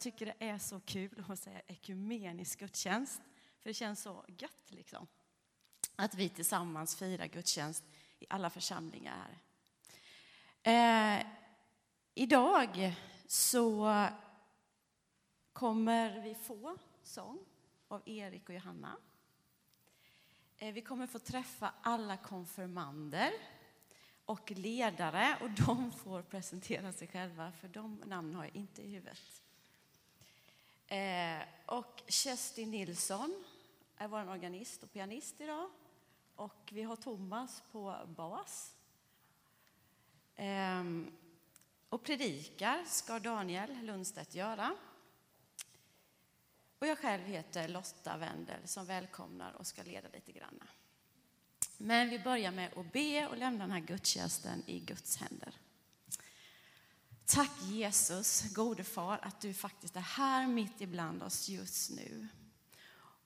tycker det är så kul att säga ekumenisk gudstjänst, för det känns så gött liksom. Att vi tillsammans firar gudstjänst i alla församlingar. Eh, idag så kommer vi få sång av Erik och Johanna. Eh, vi kommer få träffa alla konfirmander och ledare och de får presentera sig själva för de namnen har jag inte i huvudet. Eh, och Kerstin Nilsson är vår organist och pianist idag. Och vi har Thomas på bas. Eh, och predikar ska Daniel Lundstedt göra. Och jag själv heter Lotta Wendel som välkomnar och ska leda lite grann. Men vi börjar med att be och lämna den här gudstjänsten i Guds händer. Tack Jesus, gode far, att du faktiskt är här mitt ibland oss just nu.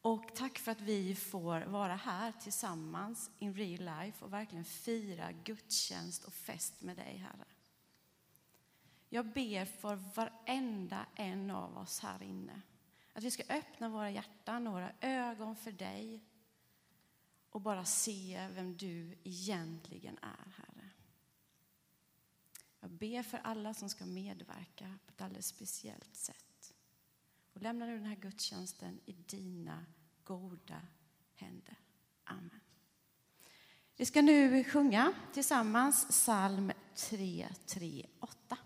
Och tack för att vi får vara här tillsammans in real life och verkligen fira gudstjänst och fest med dig, Herre. Jag ber för varenda en av oss här inne. Att vi ska öppna våra hjärtan och våra ögon för dig och bara se vem du egentligen är, Herre. Jag ber för alla som ska medverka på ett alldeles speciellt sätt. Och lämna nu den här gudstjänsten i dina goda händer. Amen. Vi ska nu sjunga tillsammans psalm 338.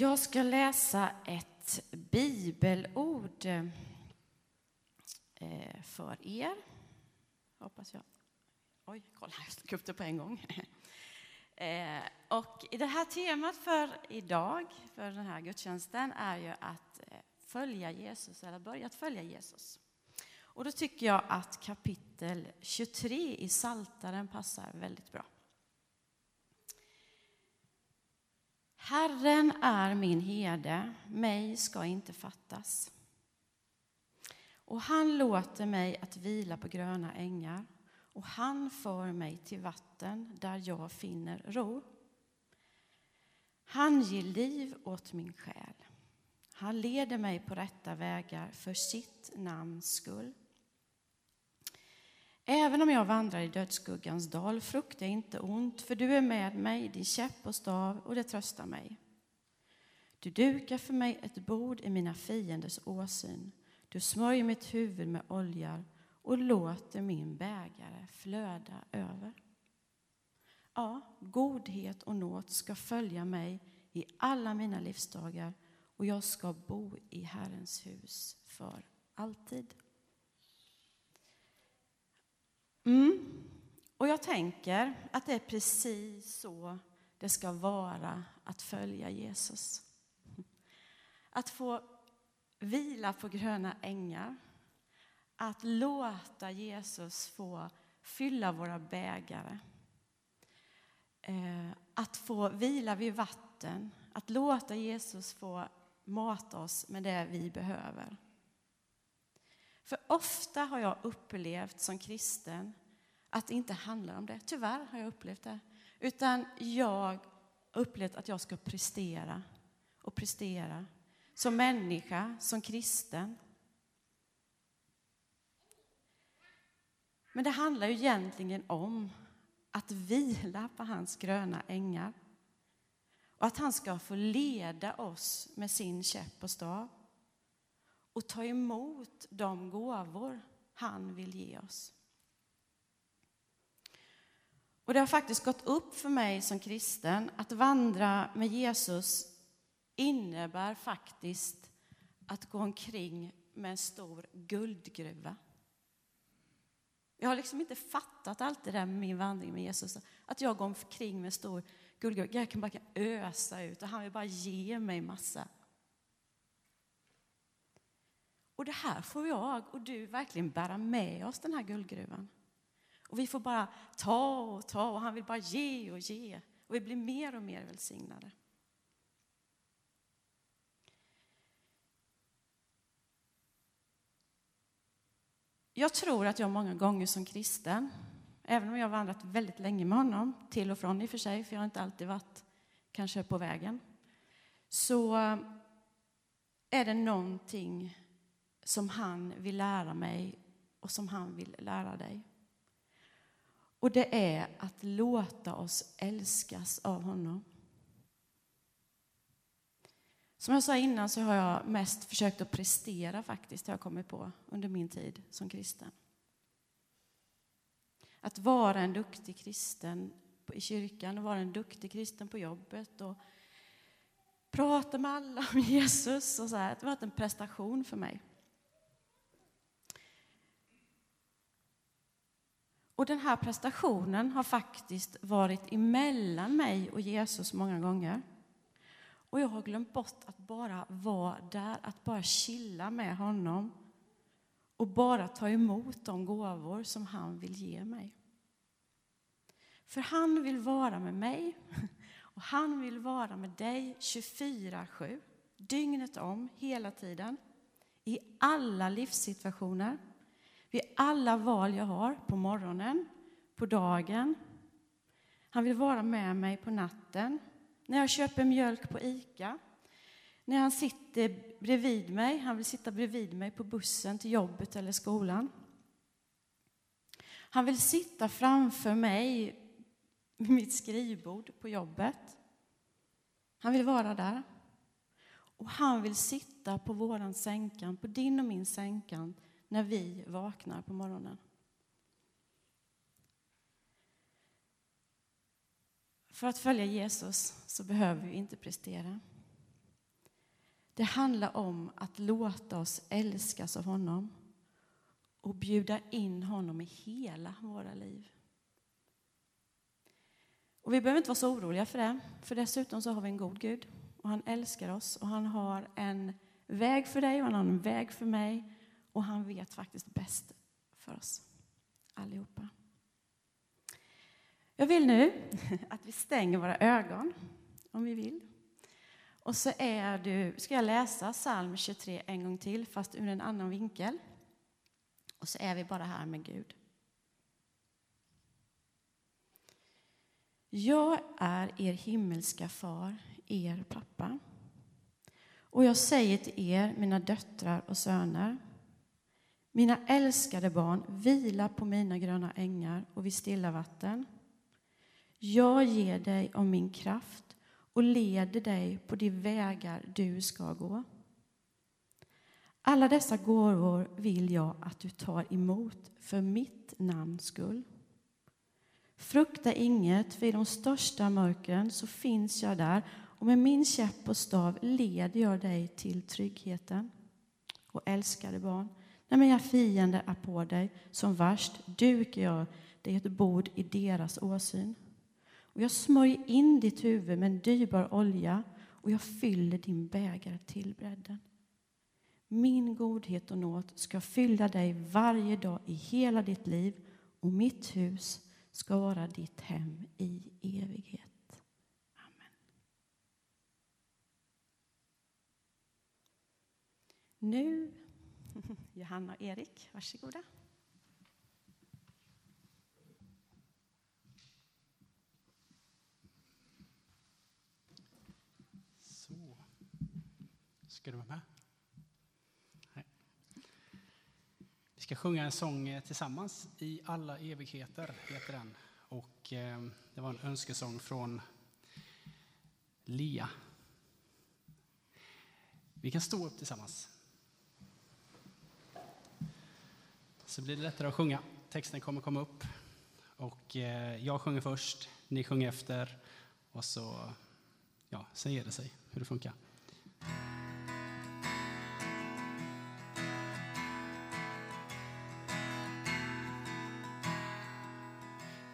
Jag ska läsa ett bibelord eh, för er. Hoppas jag. Oj, kolla, jag slog upp det på en gång. Eh, och det här temat för idag, för den här gudstjänsten, är ju att eh, följa Jesus, eller börja att följa Jesus. Och då tycker jag att kapitel 23 i Saltaren passar väldigt bra. Herren är min herde, mig ska inte fattas. Och han låter mig att vila på gröna ängar och han för mig till vatten där jag finner ro. Han ger liv åt min själ. Han leder mig på rätta vägar för sitt namns skull. Även om jag vandrar i dödsskuggans dal fruktar jag inte ont, för du är med mig, din käpp och stav, och det tröstar mig. Du dukar för mig ett bord i mina fienders åsyn. Du smörjer mitt huvud med olja och låter min bägare flöda över. Ja, godhet och nåd ska följa mig i alla mina livsdagar och jag ska bo i Herrens hus för alltid. Mm. Och jag tänker att det är precis så det ska vara att följa Jesus. Att få vila på gröna ängar. Att låta Jesus få fylla våra bägare. Eh, att få vila vid vatten. Att låta Jesus få mata oss med det vi behöver. För ofta har jag upplevt som kristen att det inte handlar om det. Tyvärr har jag upplevt det. Utan jag har upplevt att jag ska prestera och prestera som människa, som kristen. Men det handlar ju egentligen om att vila på hans gröna ängar och att han ska få leda oss med sin käpp och stav och ta emot de gåvor han vill ge oss. Och det har faktiskt gått upp för mig som kristen att vandra med Jesus innebär faktiskt att gå omkring med en stor guldgruva. Jag har liksom inte fattat allt det där med min vandring med Jesus. Att jag går omkring med en stor guldgruva. Jag kan bara ösa ut och han vill bara ge mig massa. Och det här får jag och du verkligen bära med oss, den här guldgruvan. Och vi får bara ta och ta och han vill bara ge och ge. Och vi blir mer och mer välsignade. Jag tror att jag många gånger som kristen, även om jag har vandrat väldigt länge med honom, till och från i och för sig, för jag har inte alltid varit kanske på vägen, så är det någonting som han vill lära mig och som han vill lära dig. Och det är att låta oss älskas av honom. Som jag sa innan så har jag mest försökt att prestera faktiskt, har jag kommit på under min tid som kristen. Att vara en duktig kristen i kyrkan och vara en duktig kristen på jobbet och prata med alla om Jesus och så här. Det har varit en prestation för mig. Och den här prestationen har faktiskt varit emellan mig och Jesus många gånger. Och jag har glömt bort att bara vara där, att bara chilla med honom och bara ta emot de gåvor som han vill ge mig. För han vill vara med mig och han vill vara med dig 24-7, dygnet om, hela tiden, i alla livssituationer, vid alla val jag har på morgonen, på dagen. Han vill vara med mig på natten, när jag köper mjölk på Ica, när han sitter bredvid mig, han vill sitta bredvid mig på bussen till jobbet eller skolan. Han vill sitta framför mig vid mitt skrivbord på jobbet. Han vill vara där. Och han vill sitta på våran sänkan, på din och min sänkan, när vi vaknar på morgonen. För att följa Jesus så behöver vi inte prestera. Det handlar om att låta oss älskas av honom och bjuda in honom i hela våra liv. Och vi behöver inte vara så oroliga för det, för dessutom så har vi en god Gud och han älskar oss och han har en väg för dig och han har en väg för mig och han vet faktiskt bäst för oss allihopa. Jag vill nu att vi stänger våra ögon om vi vill. Och så är du, ska jag läsa psalm 23 en gång till, fast ur en annan vinkel. Och så är vi bara här med Gud. Jag är er himmelska far, er pappa. Och jag säger till er, mina döttrar och söner, mina älskade barn, vila på mina gröna ängar och vid stilla vatten. Jag ger dig av min kraft och leder dig på de vägar du ska gå. Alla dessa gåvor vill jag att du tar emot för mitt namns skull. Frukta inget, för i de största mörkren så finns jag där och med min käpp och stav leder jag dig till tryggheten. Och älskade barn, när mina fiender är på dig som värst dukar jag dig ett bord i deras åsyn. Och jag smörjer in ditt huvud med en dyrbar olja och jag fyller din bägare till bredden. Min godhet och nåd ska fylla dig varje dag i hela ditt liv och mitt hus ska vara ditt hem i evighet. Amen. Nu, Johanna och Erik, varsågoda. Så. Ska du vara med? Nej. Vi ska sjunga en sång eh, tillsammans. I alla evigheter heter den. Och eh, det var en önskesång från Lia. Vi kan stå upp tillsammans. Så blir det lättare att sjunga. Texten kommer komma upp. Och eh, jag sjunger först, ni sjunger efter. Och så ja, säger det sig hur det funkar.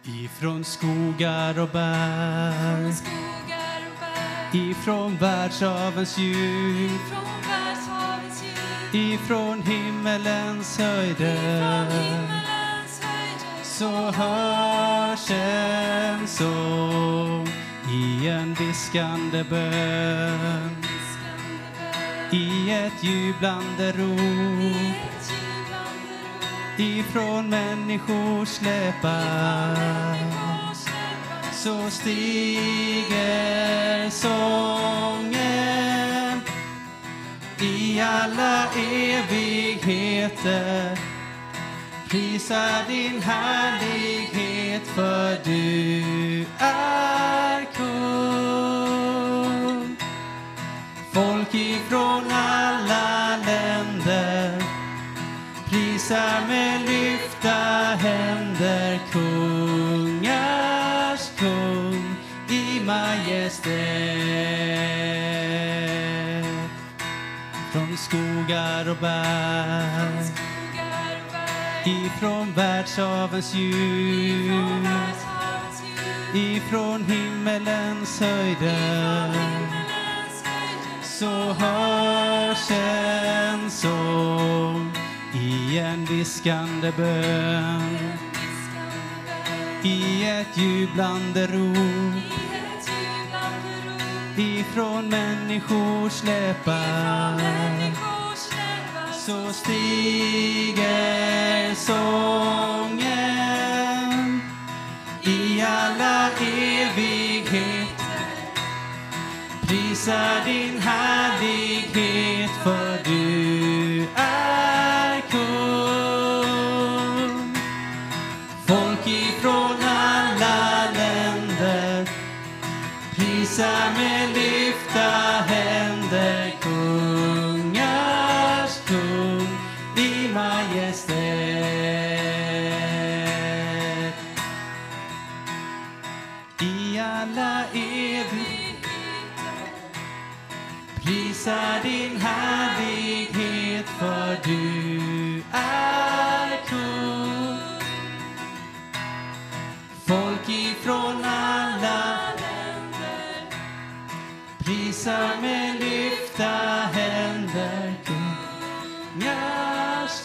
Ifrån skogar och bär, ifrån världshavens djup, ifrån himmelens höjder, så hörs en sång i en viskande bön, i ett jublande rop ifrån människors läppar. Så stiger sången i alla evigheter. Prisa din härlighet för du är kung. Folk ifrån alla länder prisa med lyfta händer. Kungars kung i majestät. Skogar och berg. Ifrån världshavens djup ifrån himmelens höjder. Så hörs en sång. I en viskande bön. I ett jublande rop ifrån människors läppar. Så stiger sången i alla evigheter. Prisa din härlighet för i din härlighet för du är kung. Folk ifrån alla länder prisar med lyfta händer kungars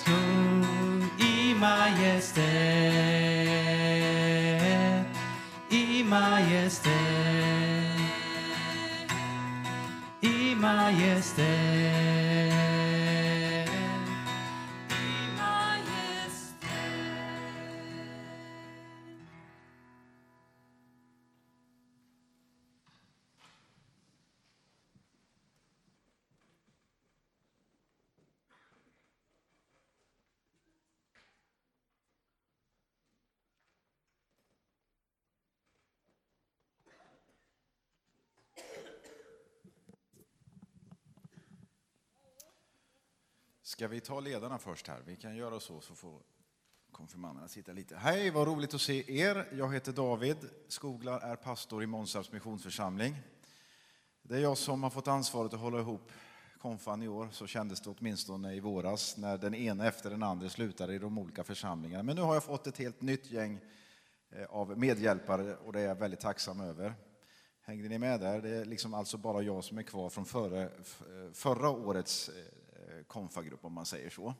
kung i majestät, i majestät, i Ska vi ta ledarna först här? Vi kan göra så, så får konfirmanderna sitta lite. Hej, vad roligt att se er. Jag heter David Skoglar, är pastor i Månsarps missionsförsamling. Det är jag som har fått ansvaret att hålla ihop konfan i år, så kändes det åtminstone i våras när den ena efter den andra slutade i de olika församlingarna. Men nu har jag fått ett helt nytt gäng eh, av medhjälpare och det är jag väldigt tacksam över. Hängde ni med där? Det är liksom alltså bara jag som är kvar från förra, eh, förra årets eh, konfagrupp om man säger så.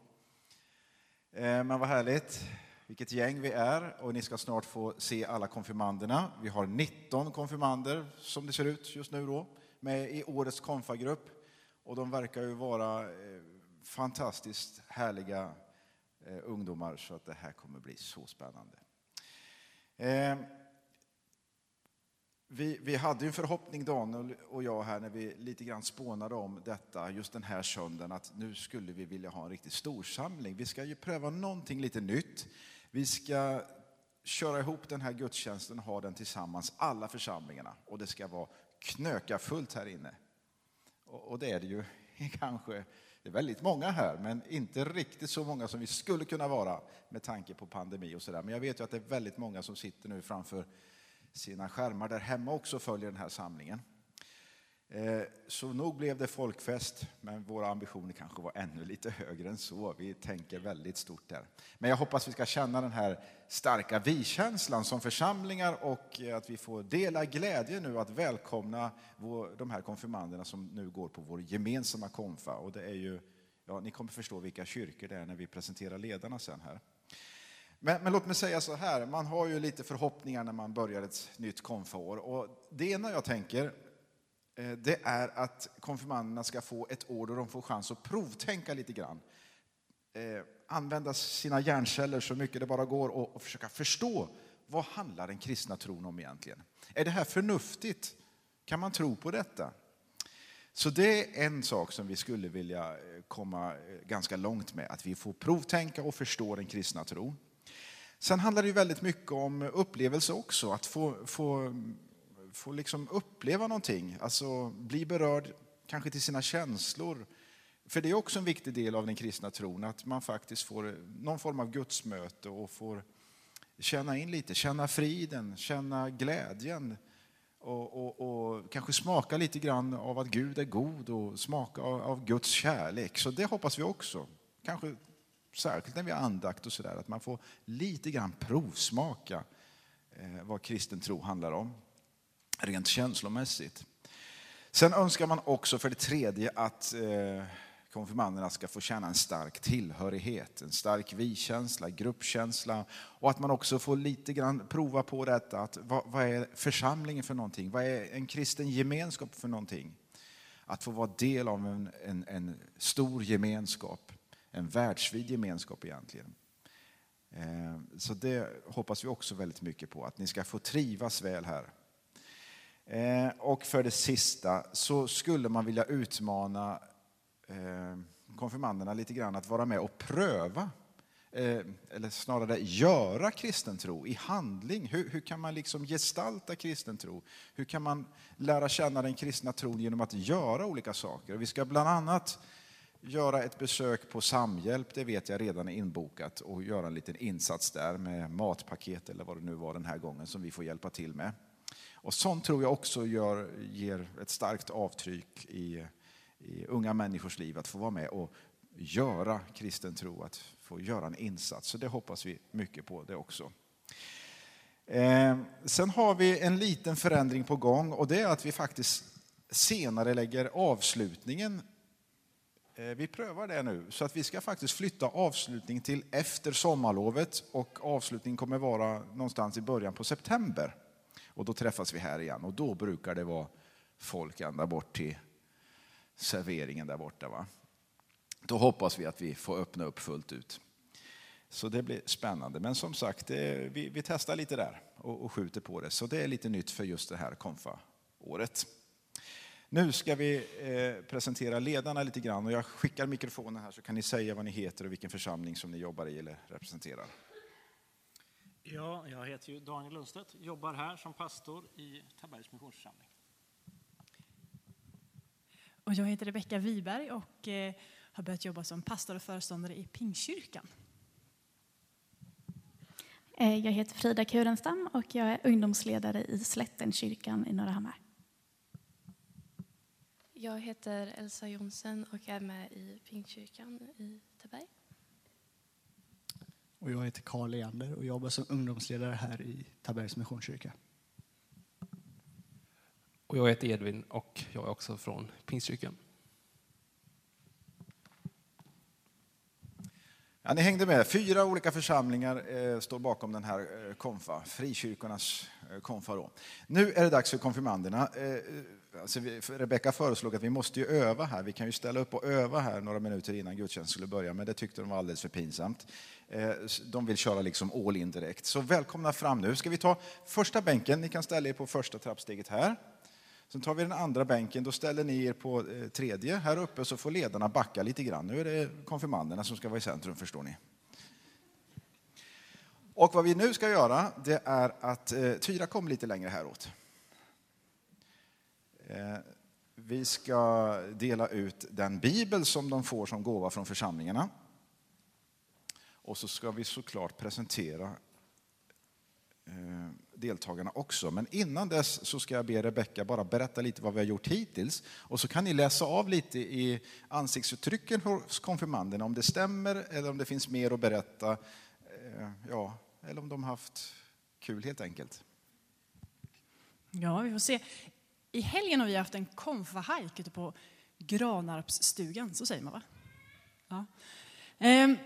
Eh, men vad härligt, vilket gäng vi är och ni ska snart få se alla konfirmanderna. Vi har 19 konfirmander som det ser ut just nu då med i årets konfagrupp och de verkar ju vara eh, fantastiskt härliga eh, ungdomar så att det här kommer bli så spännande. Vi, vi, hade en förhoppning, Daniel och jag, här när vi lite grann spånade om detta just den här söndagen, att nu skulle vi vilja ha en riktig storsamling. Vi ska ju pröva någonting lite nytt. Vi ska köra ihop den här gudstjänsten och ha den tillsammans, alla församlingarna. Och det ska vara knökafullt här inne. Och, och det är det ju kanske. Det är väldigt många här, men inte riktigt så många som vi skulle kunna vara med tanke på pandemi och sådär. Men jag vet ju att det är väldigt många som sitter nu framför sina skärmar där hemma också följer den här samlingen. Eh, så nog blev det folkfest, men våra ambitioner kanske var ännu lite högre än så. Vi tänker väldigt stort där. Men jag hoppas vi ska känna den här starka vi-känslan som församlingar och att vi får dela glädje nu att välkomna de här konfirmanderna som nu går på vår gemensamma konfa. Och det är ju, ja, ni kommer förstå vilka kyrkor det är när vi presenterar ledarna sen här. Men, men, låt mig säga så här, man har ju lite förhoppningar när man börjar ett nytt konfaår. Och det ena jag tänker, eh, det är att konfirmanderna ska få ett år då de får chans att provtänka lite grann. Eh, använda sina hjärnceller så mycket det bara går och, och försöka förstå vad handlar den kristna tron om egentligen? Är det här förnuftigt? Kan man tro på detta? Så det är en sak som vi skulle vilja eh, komma ganska långt med, att vi får provtänka och förstå den kristna tron. Sen handlar det väldigt mycket om upplevelse också, att få, få, få liksom uppleva någonting, alltså bli berörd kanske till sina känslor. För det är också en viktig del av den kristna tron, att man faktiskt får någon form av gudsmöte och får känna in lite, känna friden, känna glädjen och, och, och kanske smaka lite grann av att Gud är god och smaka av, av Guds kärlek. Så det hoppas vi också. Kanske särskilt när vi har andakt och sådär, att man får lite grann provsmaka eh, vad kristen tro handlar om, rent känslomässigt. Sen önskar man också för det tredje att eh, konfirmanderna ska få känna en stark tillhörighet, en stark vi-känsla, gruppkänsla och att man också får lite grann prova på detta, att vad, vad är församlingen för någonting? Vad är en kristen gemenskap för någonting? Att få vara del av en, en, en stor gemenskap en världsvid gemenskap egentligen. Eh, så det hoppas vi också väldigt mycket på, att ni ska få trivas väl här. Eh, och för det sista så skulle man vilja utmana eh, konfirmanderna lite grann att vara med och pröva, eller snarare göra kristen tro i handling. Hur, hur kan man liksom gestalta kristen tro? Hur kan man lära känna den kristna tron genom att göra olika saker? Vi ska bland annat göra ett besök på Samhjälp, det vet jag redan är inbokat, och göra en liten insats där med matpaket eller vad det nu var den här gången som vi får hjälpa till med. Och sånt tror jag också gör, ger ett starkt avtryck i, i unga människors liv att få vara med och göra kristen tro, att få göra en insats. Så det hoppas vi mycket på det också. Eh, sen har vi en liten förändring på gång och det är att vi faktiskt senare lägger avslutningen. Eh, vi prövar det nu, så att vi ska faktiskt flytta avslutning till efter sommarlovet och avslutningen kommer vara någonstans i början på september. Och då träffas vi här igen och då brukar det vara folk ända bort till serveringen där borta. Va? Då hoppas vi att vi får öppna upp fullt ut. Så det blir spännande. Men som sagt, det, vi, vi, testar lite där och, och skjuter på det. Så det är lite nytt för just det här konfa-året. Nu ska vi eh, presentera ledarna lite grann och jag skickar mikrofonen här så kan ni säga vad ni heter och vilken församling som ni jobbar i eller representerar. Ja, jag heter ju Daniel Lundstedt, jobbar här som pastor i Tabergs Missionsförsamling. Och jag heter Rebecka Wiberg och eh, har börjat jobba som pastor och föreståndare i Pingkyrkan. Eh, jag heter Frida Kurenstam och jag är ungdomsledare i Slättenkyrkan i Norrahammar. Jag heter Elsa Jonsen och är med i Pingkyrkan i Taberg. Och jag heter Karl Leander och jobbar som ungdomsledare här i Tabergs Missionskyrka. Och jag heter Edvin och jag är också från Pingstkyrkan. Ja, ni hängde med. Fyra olika församlingar eh, står bakom den här eh, konfa, frikyrkornas eh, konfa. Då. Nu är det dags för konfirmanderna. Eh, alltså Rebecka föreslog att vi måste ju öva här. Vi kan ju ställa upp och öva här några minuter innan gudstjänsten skulle börja, men det tyckte de var alldeles för pinsamt. Eh, de vill köra liksom all in direkt. Så välkomna fram nu. Ska vi ta första bänken? Ni kan ställa er på första trappsteget här. Sen tar vi den andra bänken, då ställer ni er på eh, tredje här uppe så får ledarna backa lite grann. Nu är det konfirmanderna som ska vara i centrum förstår ni. Och vad vi nu ska göra det är att eh, Tyra kom lite längre häråt. Eh, vi ska dela ut den bibel som de får som gåva från församlingarna. Och så ska vi såklart presentera eh, deltagarna också. Men innan dess så ska jag be Rebecka bara berätta lite vad vi har gjort hittills. Och så kan ni läsa av lite i ansiktsuttrycken hos konfirmanderna om det stämmer eller om det finns mer att berätta. Eh, ja, eller om de har haft kul helt enkelt. Ja, vi får se. I helgen har vi haft en konfahajk ute på Granarpsstugan, så säger man va? Ja. Ehm,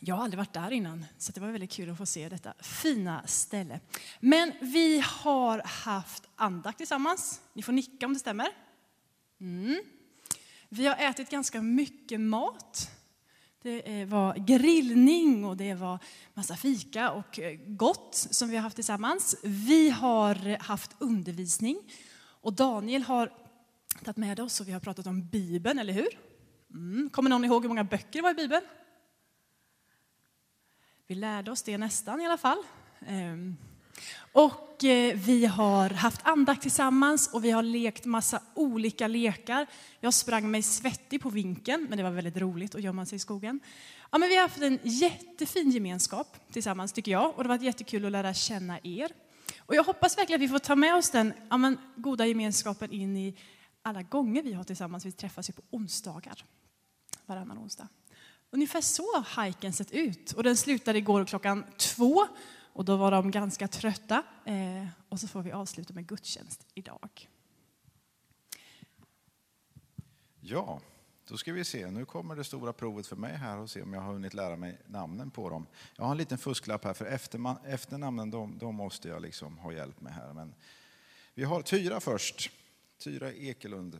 jag har aldrig varit där innan, så det var väldigt kul att få se detta fina ställe. Men vi har haft andakt tillsammans. Ni får nicka om det stämmer. Mm. Vi har ätit ganska mycket mat. Det eh, var grillning och det var massa fika och eh, gott som vi har haft tillsammans. Vi har haft undervisning och Daniel har tagit med oss och vi har pratat om Bibeln, eller hur? Mm. Kommer någon ihåg hur många böcker det var i Bibeln? Vi lärde oss det nästan i alla fall. Ehm, och eh, vi har haft andakt tillsammans och vi har lekt massa olika lekar. Jag sprang mig svettig på vinkeln, men det var väldigt roligt att gömma sig i skogen. Ja, men vi har haft en jättefin gemenskap tillsammans tycker jag och det har varit jättekul att lära känna er. Och jag hoppas verkligen att vi får ta med oss den ja, men, goda gemenskapen in i alla gånger vi har tillsammans. Vi träffas ju på onsdagar, varannan onsdag. Ungefär så har hajken sett ut. Och den slutade igår klockan två och då var de ganska trötta. Eh, och så får vi avsluta med gudstjänst idag. Ja, då ska vi se. Nu kommer det stora provet för mig här och se om jag har hunnit lära mig namnen på dem. Jag har en liten fusklapp här för efternamnen de, de måste jag liksom ha hjälp med här. Men vi har Tyra först. Tyra Ekelund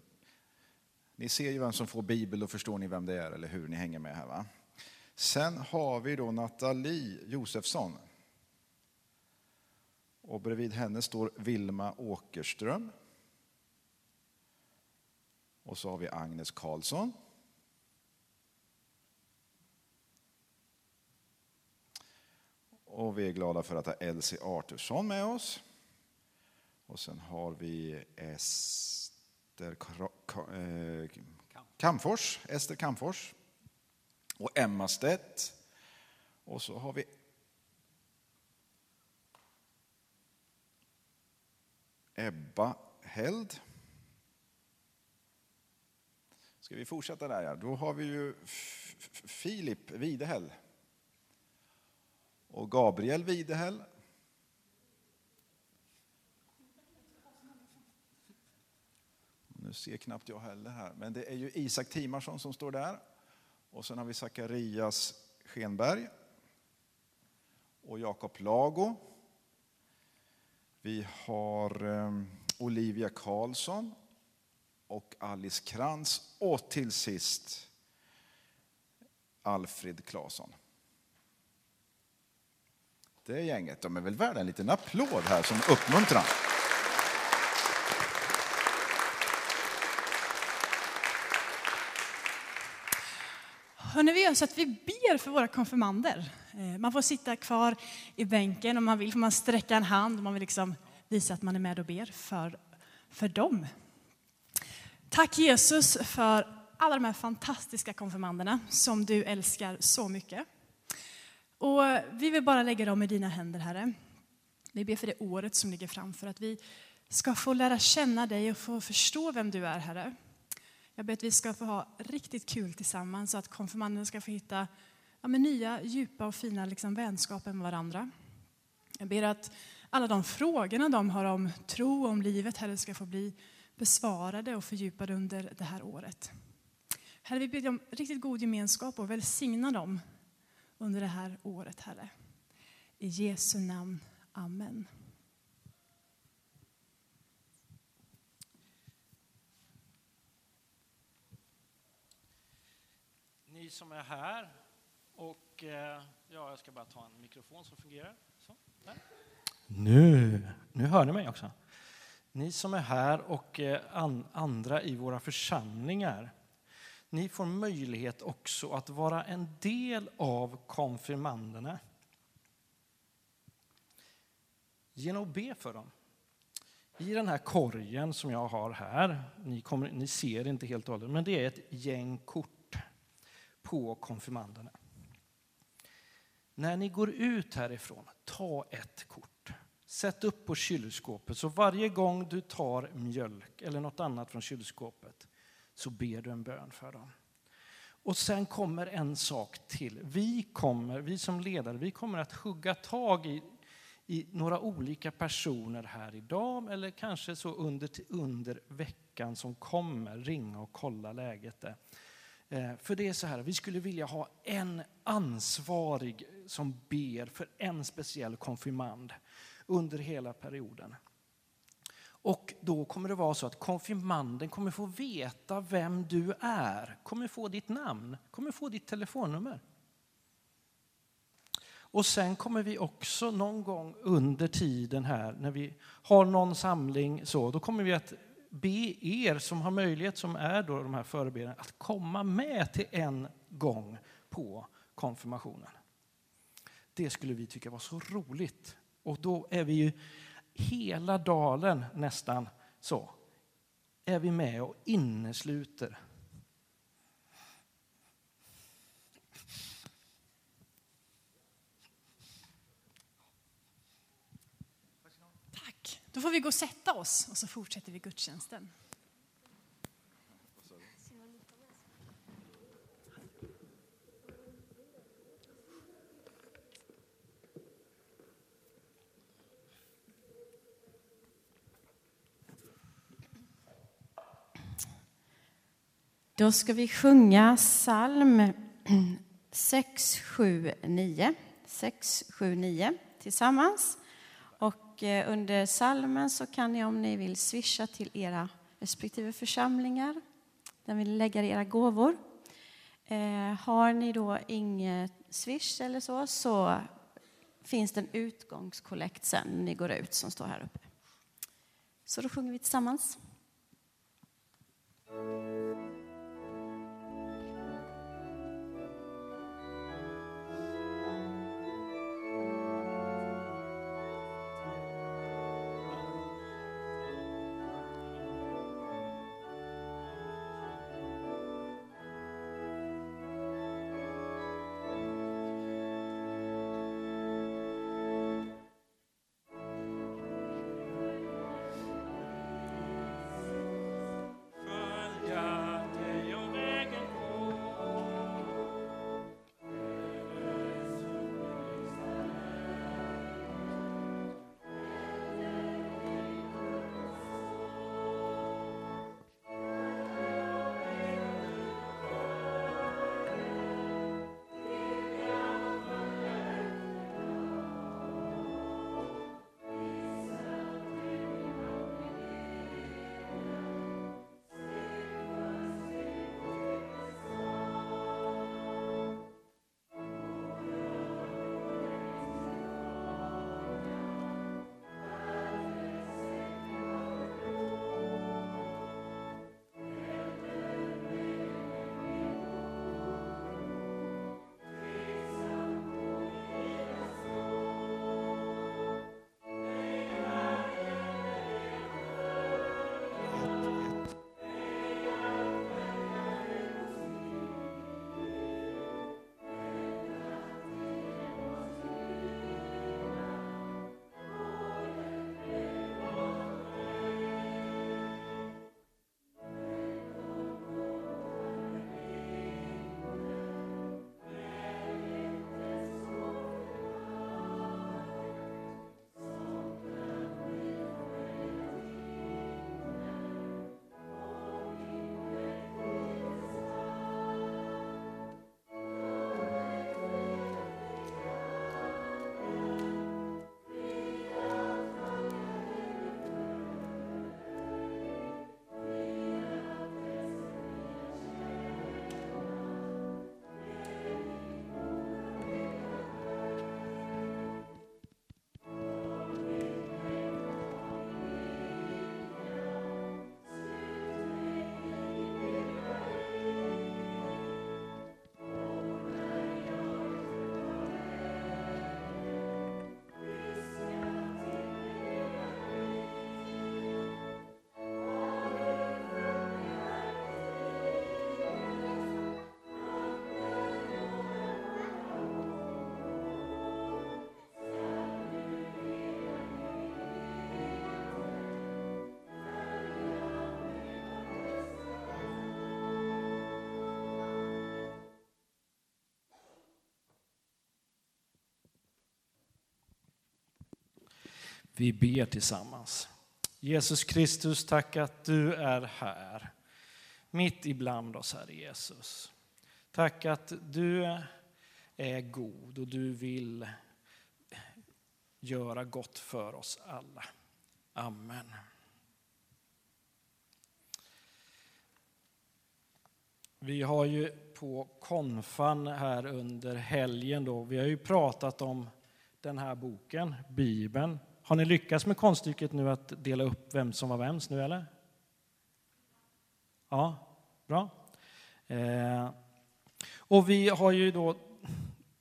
ni ser ju vem som får Bibel, och förstår ni vem det är, eller hur? Ni hänger med här va? Sen har vi då Nathalie Josefsson. Och bredvid henne står Vilma Åkerström. Och så har vi Agnes Karlsson. Och vi är glada för att ha Elsie Artursson med oss. Och sen har vi S Ester eh, Kamfors, Ester Kamfors och Emma Stedt. Och så har vi Ebba Held. Ska vi fortsätta där? Ja. Då har vi ju Filip Videhäll. Och Gabriel Videhäll. Ser knappt jag heller här, men det är ju Isak Timarsson som står där. Och sen har vi Zacharias Schenberg och Jakob Lago. Vi har ehm, Olivia Karlsson och Alice Krantz och till sist Alfred Claesson. Det gänget, de är väl värda en liten applåd här som uppmuntran. Hörrni, vi gör så att vi ber för våra konfirmander. Eh, man får sitta kvar i bänken om man vill, får man sträcka en hand om man vill liksom visa att man är med och ber för, för dem. Tack Jesus för alla de här fantastiska konfirmanderna som du älskar så mycket. Och vi vill bara lägga dem i dina händer, Herre. Vi ber för det året som ligger framför, att vi ska få lära känna dig och få förstå vem du är, Herre. Jag ber att vi ska få ha riktigt kul tillsammans så att konfirmanderna ska få hitta ja, nya, djupa och fina liksom, vänskaper med varandra. Jag ber att alla de frågorna de har om tro och om livet, Herre, ska få bli besvarade och fördjupade under det här året. Herre, vi ber om riktigt god gemenskap och välsigna dem under det här året, Herre. I Jesu namn. Amen. Ni som är här och eh, ja, jag ska bara ta en mikrofon som fungerar. Så. Nu, nu hör ni mig också. Ni som är här och eh, an, andra i våra församlingar. Ni får möjlighet också att vara en del av konfirmanderna. Genom att be för dem. I den här korgen som jag har här, ni, kommer, ni ser inte helt och hållet, men det är ett gäng kort på konfirmanderna. När ni går ut härifrån, ta ett kort. Sätt upp på kylskåpet, så varje gång du tar mjölk eller något annat från kylskåpet så ber du en bön för dem. Och sen kommer en sak till. Vi kommer, vi som ledare, vi kommer att hugga tag i, i några olika personer här idag eller kanske så under, under veckan som kommer, ringa och kolla läget där. Eh, för det är så här, vi skulle vilja ha en ansvarig som ber för en speciell konfirmand under hela perioden. Och då kommer det vara så att konfirmanden kommer få veta vem du är, kommer få ditt namn, kommer få ditt telefonnummer. Och sen kommer vi också någon gång under tiden här när vi har någon samling så, då kommer vi att be er som har möjlighet, som är då de här förebedjarna, att komma med till en gång på konfirmationen. Det skulle vi tycka var så roligt. Och då är vi ju hela dalen nästan så, är vi med och innesluter. Tack. Då får vi gå och sätta oss och så fortsätter vi gudstjänsten. Då ska vi sjunga psalm 679. 679 tillsammans. Och eh, Eh, under psalmen så kan ni om ni vill swisha till era respektive församlingar där vill lägga era gåvor. Eh, har ni då inget swish eller så, så finns det en utgångskollekt sen när ni går ut som står här uppe. Så då sjunger vi tillsammans. Vi ber tillsammans. Jesus Kristus, tack att du är här, mitt ibland oss, Herre Jesus. Tack att du är god och du vill göra gott för oss alla. Amen. Vi har ju på konfan här under helgen då, vi har ju pratat om den här boken, Bibeln. Har ni lyckats med konststycket nu att dela upp vem som var vems nu eller? Ja, bra. Eh, och vi har ju då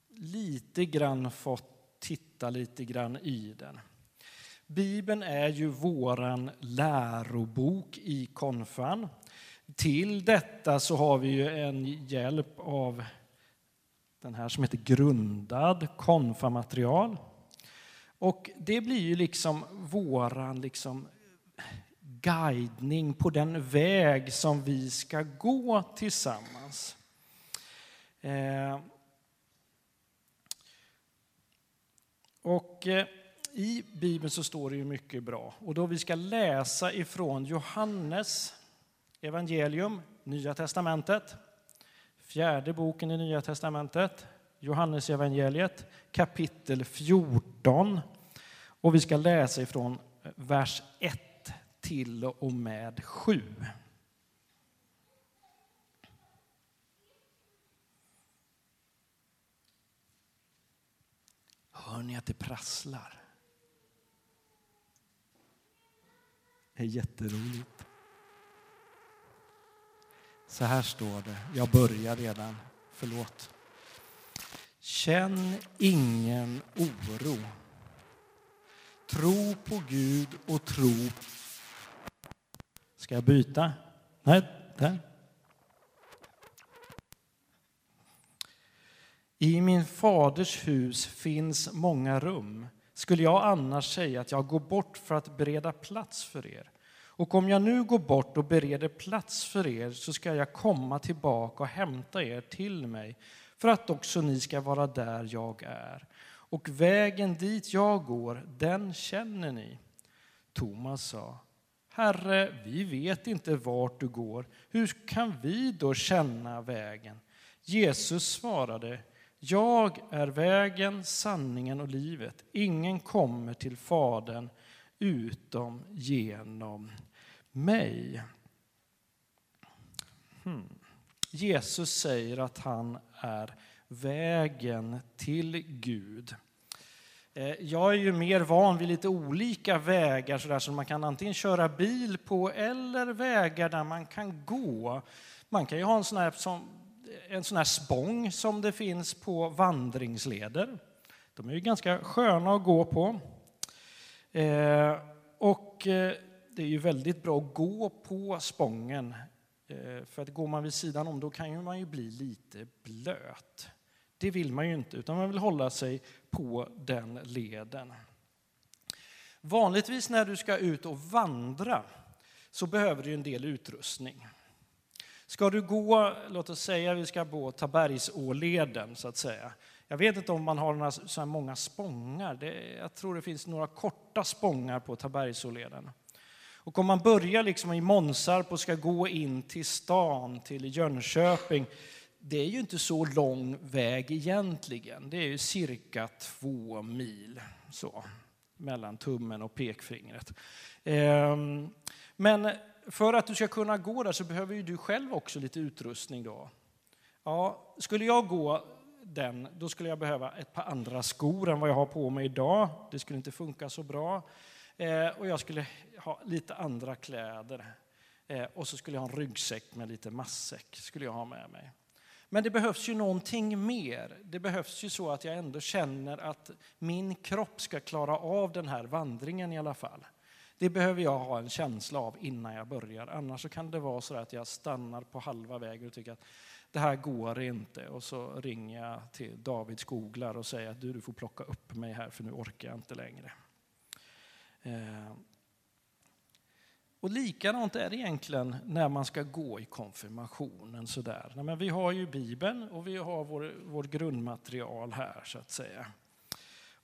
lite grann fått titta lite grann i den. Bibeln är ju våran lärobok i konfan. Till detta så har vi ju en hjälp av den här som heter Grundad konfamaterial. Och det blir ju liksom våran liksom guidning på den väg som vi ska gå tillsammans. Eh, och eh, i Bibeln så står det ju mycket bra. Och då vi ska läsa ifrån Johannes evangelium, Nya testamentet, fjärde boken i Nya testamentet, Johannes evangeliet, kapitel 14. Och vi ska läsa ifrån eh, vers 1 till och med 7. Hör ni att det prasslar? Det är jätteroligt. Så här står det. Jag börjar redan. Förlåt. Känn ingen oro. Tro på Gud och tro... Ska jag byta? Nej, där. I min faders hus finns många rum. Skulle jag annars säga att jag går bort för att bereda plats för er? Och om jag nu går bort och bereder plats för er så ska jag komma tillbaka och hämta er till mig för att också ni ska vara där jag är. Och vägen dit jag går, den känner ni. Thomas sa, Herre, vi vet inte vart du går. Hur kan vi då känna vägen? Jesus svarade, jag är vägen, sanningen och livet. Ingen kommer till Fadern utom genom mig. Hmm. Jesus säger att han är vägen till Gud. Eh, jag är ju mer van vid lite olika vägar så där som man kan antingen köra bil på eller vägar där man kan gå. Man kan ju ha en sån här, som, en sån här spång som det finns på vandringsleder. De är ju ganska sköna att gå på. Eh, och eh, det är ju väldigt bra att gå på spången. Eh, för att går man vid sidan om då kan man ju bli lite blöt. Det vill man ju inte, utan man vill hålla sig på den leden. Vanligtvis när du ska ut och vandra så behöver du en del utrustning. Ska du gå, låt oss säga vi ska gå Tabergsåleden så att säga. Jag vet inte om man har några så här många spångar. Det, jag tror det finns några korta spångar på Tabergsåleden. Och om man börjar liksom i Månsarp och ska gå in till stan, till Jönköping, det är ju inte så lång väg egentligen. Det är ju cirka två mil så, mellan tummen och pekfingret. Ehm, men för att du ska kunna gå där så behöver ju du själv också lite utrustning. Då. Ja, skulle jag gå den, då skulle jag behöva ett par andra skor än vad jag har på mig idag. Det skulle inte funka så bra. Eh, och jag skulle ha lite andra kläder. Eh, och så skulle jag ha en ryggsäck med lite massäck. Skulle jag ha med mig. Men det behövs ju någonting mer. Det behövs ju så att jag ändå känner att min kropp ska klara av den här vandringen i alla fall. Det behöver jag ha en känsla av innan jag börjar. Annars så kan det vara så att jag stannar på halva vägen och tycker att det här går inte. Och så ringer jag till David Skoglar och säger att du, du får plocka upp mig här för nu orkar jag inte längre. Eh, och likadant är det egentligen när man ska gå i konfirmationen. Sådär. Men vi har ju Bibeln och vi har vår, vår grundmaterial här så att säga.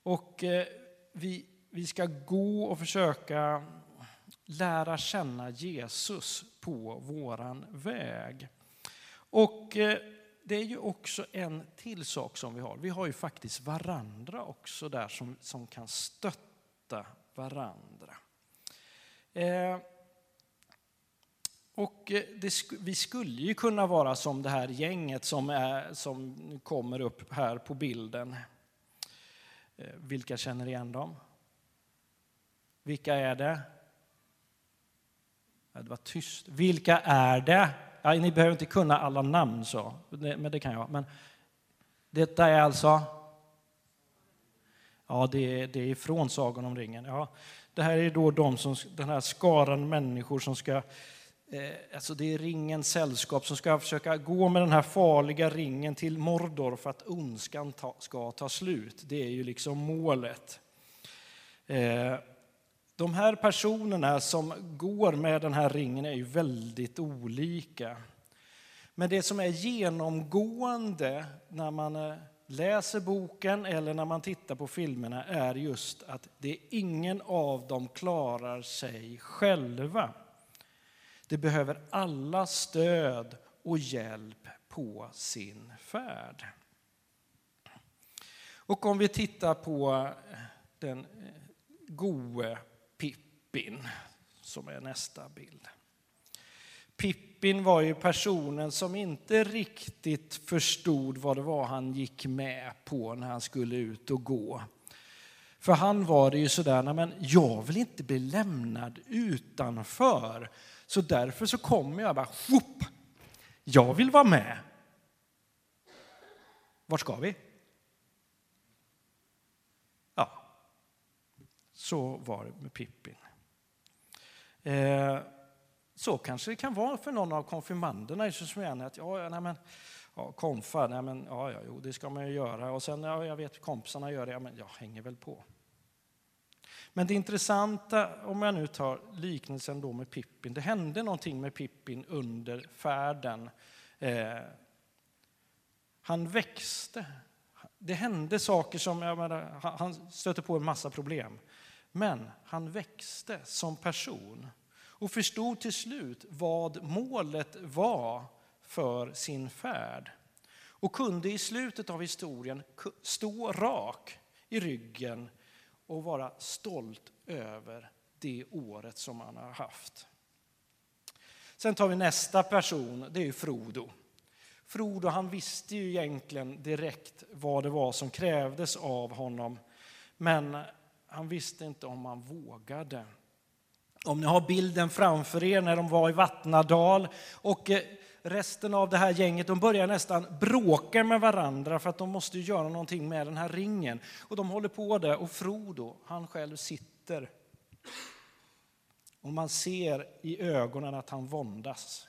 Och eh, vi vi ska gå och försöka lära känna Jesus på våran väg. Och eh, det är ju också en till sak som vi har. Vi har ju faktiskt varandra också där som, som kan stötta varandra. Eh, och eh, det, vi skulle ju kunna vara som det här gänget som, är, som kommer upp här på bilden. Eh, vilka känner igen dem? Vilka är det? Det var tyst. Vilka är det? Ja, ni behöver inte kunna alla namn, så, men det kan jag. Men detta är alltså? Ja, det är, det är från Sagan om ringen. Ja, det här är då de som, den här skaran människor som ska Eh, alltså det är ringens sällskap som ska försöka gå med den här farliga ringen till Mordor för att ondskan ta, ska ta slut. Det är ju liksom målet. Eh, de här personerna som går med den här ringen är ju väldigt olika. Men det som är genomgående när man eh, läser boken eller när man tittar på filmerna är just att det är ingen av dem klarar sig själva. Det behöver alla stöd och hjälp på sin färd. Och om vi tittar på den eh, gode Pippin, som är nästa bild. Pippin var ju personen som inte riktigt förstod vad det var han gick med på när han skulle ut och gå. För han var det ju sådär, men jag vill inte bli lämnad utanför. Så därför så kommer jag bara, whoop, jag vill vara med. Vart ska vi? Ja, så var det med Pippin. Eh, så kanske det kan vara för någon av konfirmanderna i Sosmene att ja, nej men, ja, konfa, nej men, ja, ja, jo, det ska man ju göra. Och sen, ja, jag vet kompisarna gör det, ja, men jag hänger väl på. Men det intressanta, om jag nu tar liknelsen då med Pippin, det hände någonting med Pippin under färden. Eh, han växte. Det hände saker som, jag menar, han stötte på en massa problem. Men han växte som person och förstod till slut vad målet var för sin färd och kunde i slutet av historien stå rak i ryggen och vara stolt över det året som han har haft. Sen tar vi nästa person, det är Frodo. Frodo han visste ju egentligen direkt vad det var som krävdes av honom. Men han visste inte om han vågade. Om ni har bilden framför er när de var i Vattnadal och eh, resten av det här gänget de börjar nästan bråka med varandra för att de måste göra någonting med den här ringen. Och de håller på det och Frodo, han själv sitter. Och man ser i ögonen att han våndas.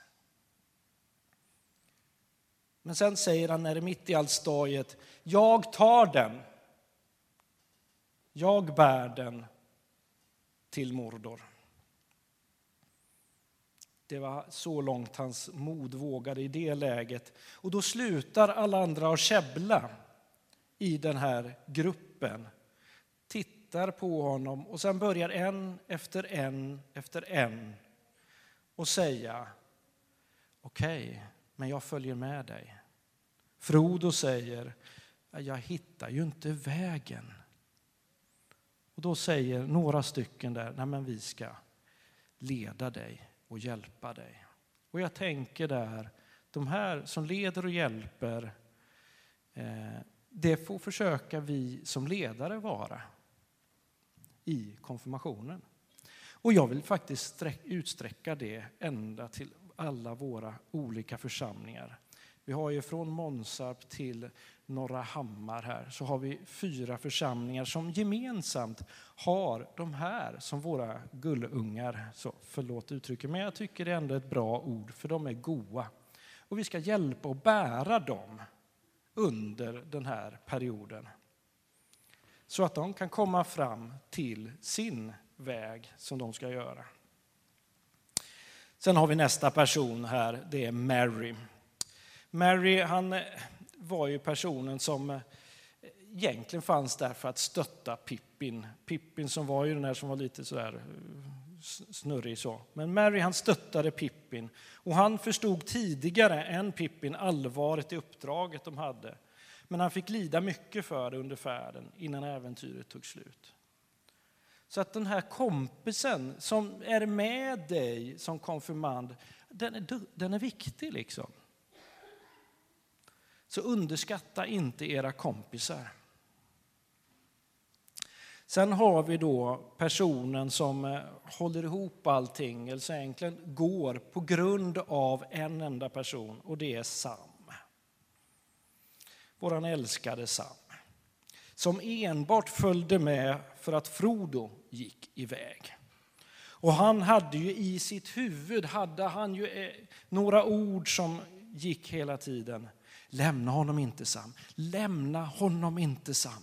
Men sen säger han när det är mitt i allt staget, jag tar den. Jag bär den till Mordor. Det var så långt hans mod vågade i det läget. Och då slutar alla andra att käbbla i den här gruppen. Tittar på honom och sen börjar en efter en efter en och säga okej, okay, men jag följer med dig. Frodo säger jag hittar ju inte vägen. Och då säger några stycken där, nej men vi ska leda dig och hjälpa dig. Och jag tänker där, de här som leder och hjälper, eh, det får försöka vi som ledare vara i konfirmationen. Och jag vill faktiskt utsträcka det ända till alla våra olika församlingar. Vi har ju från Månsarp till Norra Hammar här så har vi fyra församlingar som gemensamt har de här som våra gullungar. Så förlåt uttrycket, men jag tycker det är ändå ett bra ord för de är goa. Och vi ska hjälpa och bära dem under den här perioden. Så att de kan komma fram till sin väg som de ska göra. Sen har vi nästa person här, det är Mary. Mary han var ju personen som eh, egentligen fanns där för att stötta Pippin. Pippin som var ju den här som var lite sådär eh, snurrig så. Men Mary han stöttade Pippin och han förstod tidigare än Pippin allvaret i uppdraget de hade. Men han fick lida mycket för det under färden innan äventyret tog slut. Så att den här kompisen som är med dig som konfirmand, den är, den är viktig liksom. Så underskatta inte era kompisar. Sen har vi då personen som eh, håller ihop allting, eller så egentligen går på grund av en enda person och det är Sam. Våran älskade Sam. Som enbart följde med för att Frodo gick iväg. Och han hade ju i sitt huvud hade han ju eh, några ord som gick hela tiden. Lämna honom inte Sam, lämna honom inte Sam.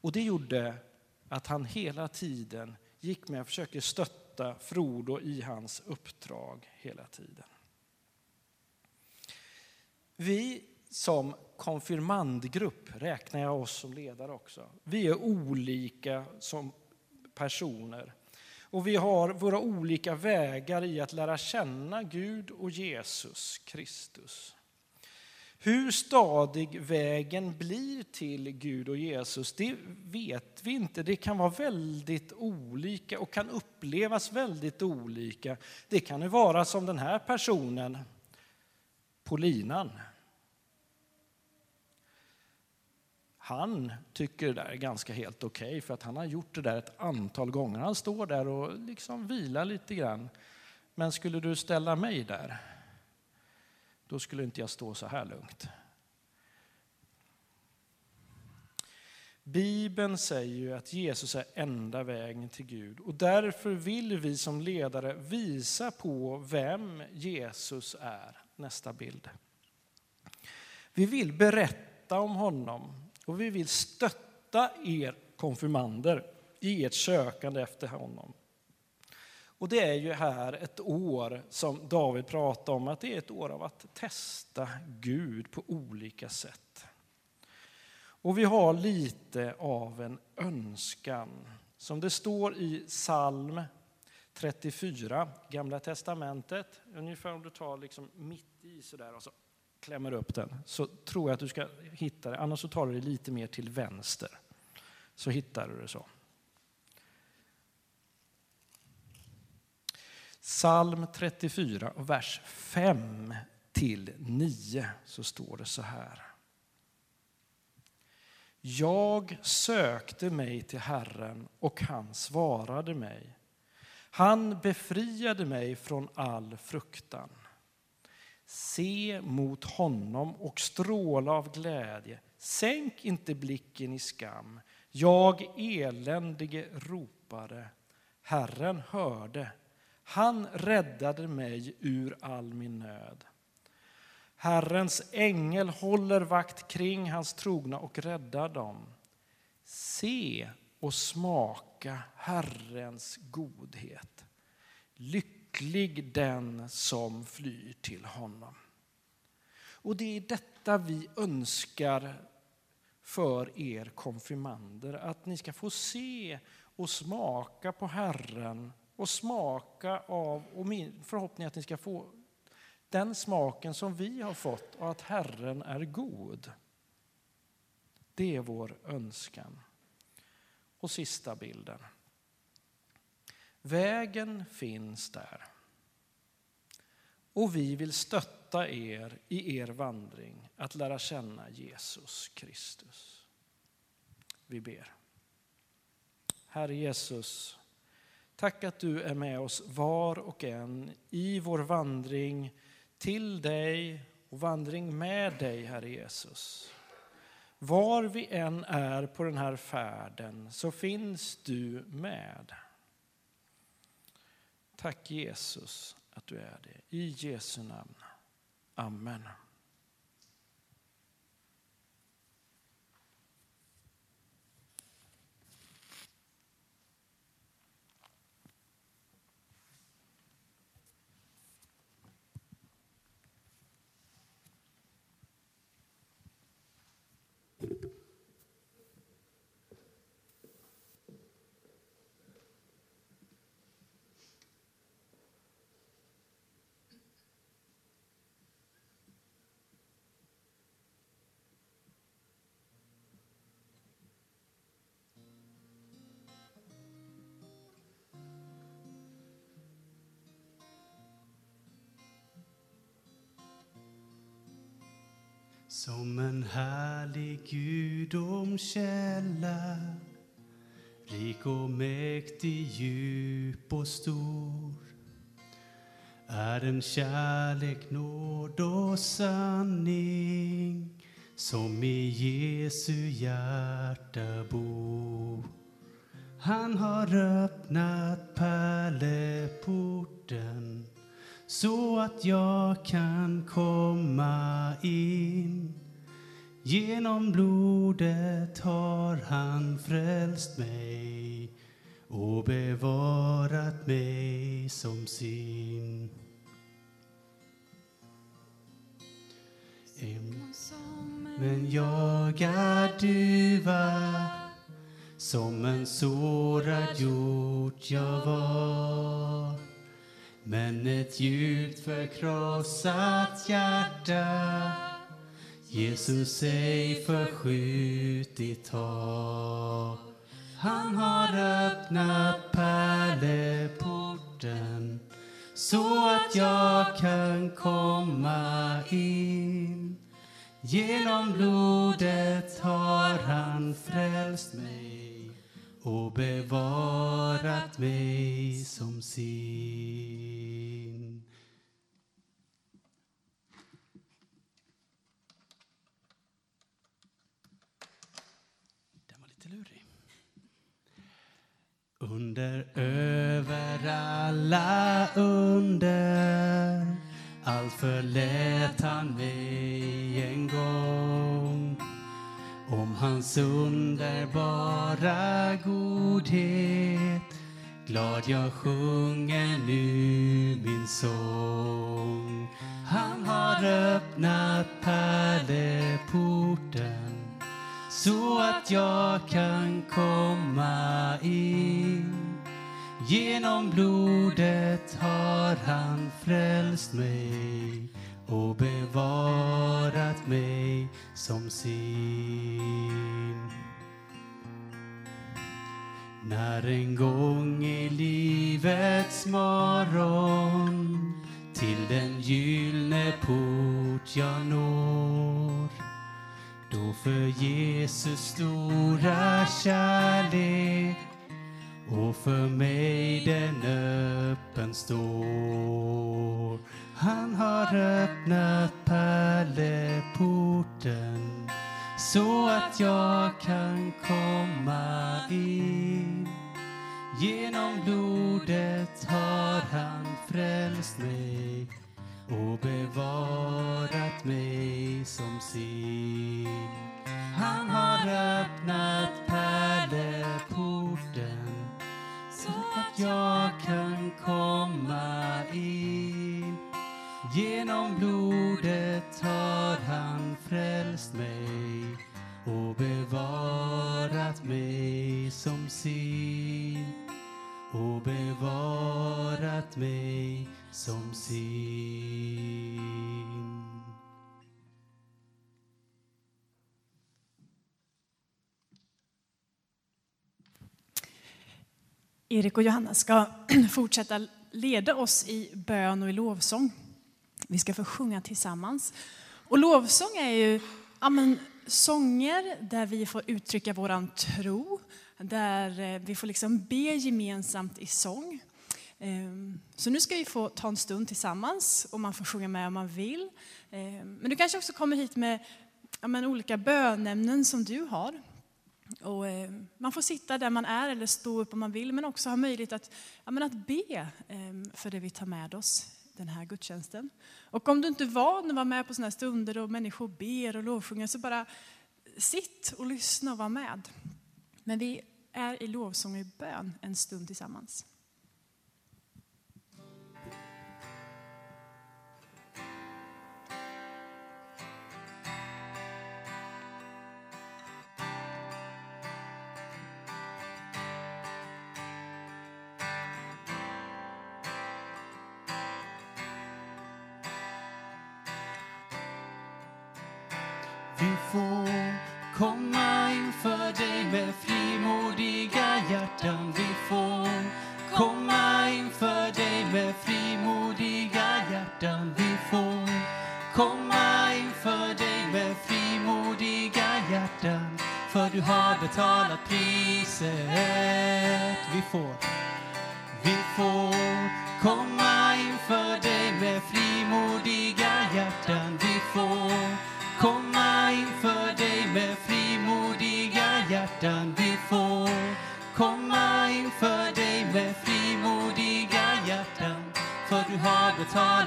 Och det gjorde att han hela tiden gick med och försökte stötta Frodo i hans uppdrag hela tiden. Vi som konfirmandgrupp räknar jag oss som ledare också. Vi är olika som personer och vi har våra olika vägar i att lära känna Gud och Jesus Kristus. Hur stadig vägen blir till Gud och Jesus, det vet vi inte. Det kan vara väldigt olika och kan upplevas väldigt olika. Det kan ju vara som den här personen på linan. Han tycker det där är ganska helt okej okay för att han har gjort det där ett antal gånger. Han står där och liksom vilar lite grann. Men skulle du ställa mig där då skulle inte jag stå så här lugnt. Bibeln säger ju att Jesus är enda vägen till Gud och därför vill vi som ledare visa på vem Jesus är. Nästa bild. Vi vill berätta om honom och vi vill stötta er konfirmander i ert sökande efter honom. Och det är ju här ett år som David pratar om, att det är ett år av att testa Gud på olika sätt. Och vi har lite av en önskan. Som det står i psalm 34, Gamla Testamentet, ungefär om du tar liksom mitt i sådär och så klämmer upp den, så tror jag att du ska hitta det. Annars så tar du det lite mer till vänster, så hittar du det så. Psalm 34, vers 5 till 9 så står det så här. Jag sökte mig till Herren och han svarade mig. Han befriade mig från all fruktan. Se mot honom och stråla av glädje. Sänk inte blicken i skam. Jag eländige ropade. Herren hörde han räddade mig ur all min nöd. Herrens ängel håller vakt kring hans trogna och räddar dem. Se och smaka Herrens godhet. Lycklig den som flyr till honom. Och det är detta vi önskar för er konfirmander, att ni ska få se och smaka på Herren och smaka av, och min förhoppning är att ni ska få den smaken som vi har fått och att Herren är god. Det är vår önskan. Och sista bilden. Vägen finns där. Och vi vill stötta er i er vandring att lära känna Jesus Kristus. Vi ber. Herre Jesus, Tack att du är med oss var och en i vår vandring till dig och vandring med dig, Herre Jesus. Var vi än är på den här färden så finns du med. Tack Jesus att du är det. I Jesu namn. Amen. Som en härlig gudomskälla rik och mäktig, djup och stor är en kärlek, nåd och sanning som i Jesu hjärta bor. Han har öppnat pärleporten så att jag kan komma in. Genom blodet har han frälst mig och bevarat mig som sin. Men jag är duva som en sårad hjort jag var men ett djupt förkrossat hjärta Jesus ej förskjutit har. Han har öppnat pärleporten så att jag kan komma in. Genom blodet har han frälst mig och bevarat mig som sin. Den var lite lurig. Under över alla under. Allt förlät han mig en gång. Om hans underbara godhet. Glad jag sjunger nu min sång. Han har öppnat pärleporten så att jag kan komma in. Genom blodet har han frälst mig och bevarat mig som sin. När en gång i livets morgon till den gyllne port jag når då för Jesus stora kärlek och för mig den öppen står. Han har öppnat pärleporten så att jag kan komma in. Genom blodet har han frälst mig och bevarat mig som sin. Han har öppnat pärleporten så att jag kan komma in. Genom blodet har han frälst mig och bevarat mig som sin och bevarat mig som sin. Erik och Johanna ska fortsätta leda oss i bön och i lovsång. Vi ska få sjunga tillsammans. Och lovsång är ju ja, men, sånger där vi får uttrycka vår tro, där eh, vi får liksom be gemensamt i sång. Ehm, så nu ska vi få ta en stund tillsammans och man får sjunga med om man vill. Ehm, men du kanske också kommer hit med ja, men, olika bönämnen som du har. Och, eh, man får sitta där man är eller stå upp om man vill, men också ha möjlighet att, ja, men att be eh, för det vi tar med oss den här gudstjänsten. Och om du inte är van att vara med på sådana här stunder då människor ber och lovsjunger, så bara sitt och lyssna och var med. Men vi är i lovsång och i bön en stund tillsammans. komma inför dig med frimodiga hjärtan vi får. Komma inför dig med frimodiga hjärtan vi får. Komma inför dig med frimodiga hjärtan för du har betalat priset vi får.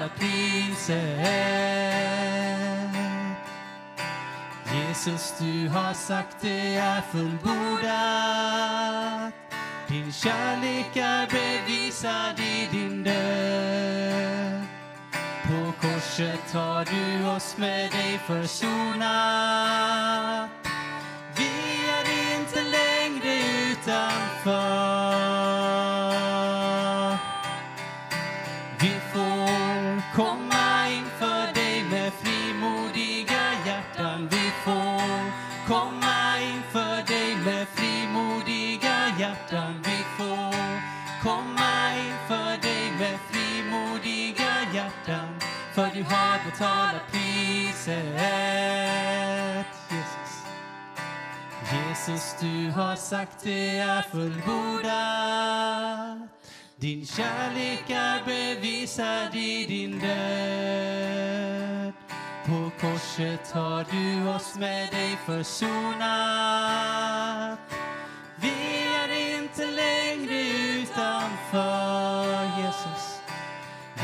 alla priset. Jesus, du har sagt det är fullbordat. Din kärlek är bevisad i din död. På korset har du oss med dig försonat betala priset. Jesus. Jesus, du har sagt det är fullbordat. Din kärlek är bevisad i din död. På korset har du oss med dig försonat. Vi är inte längre utanför Jesus.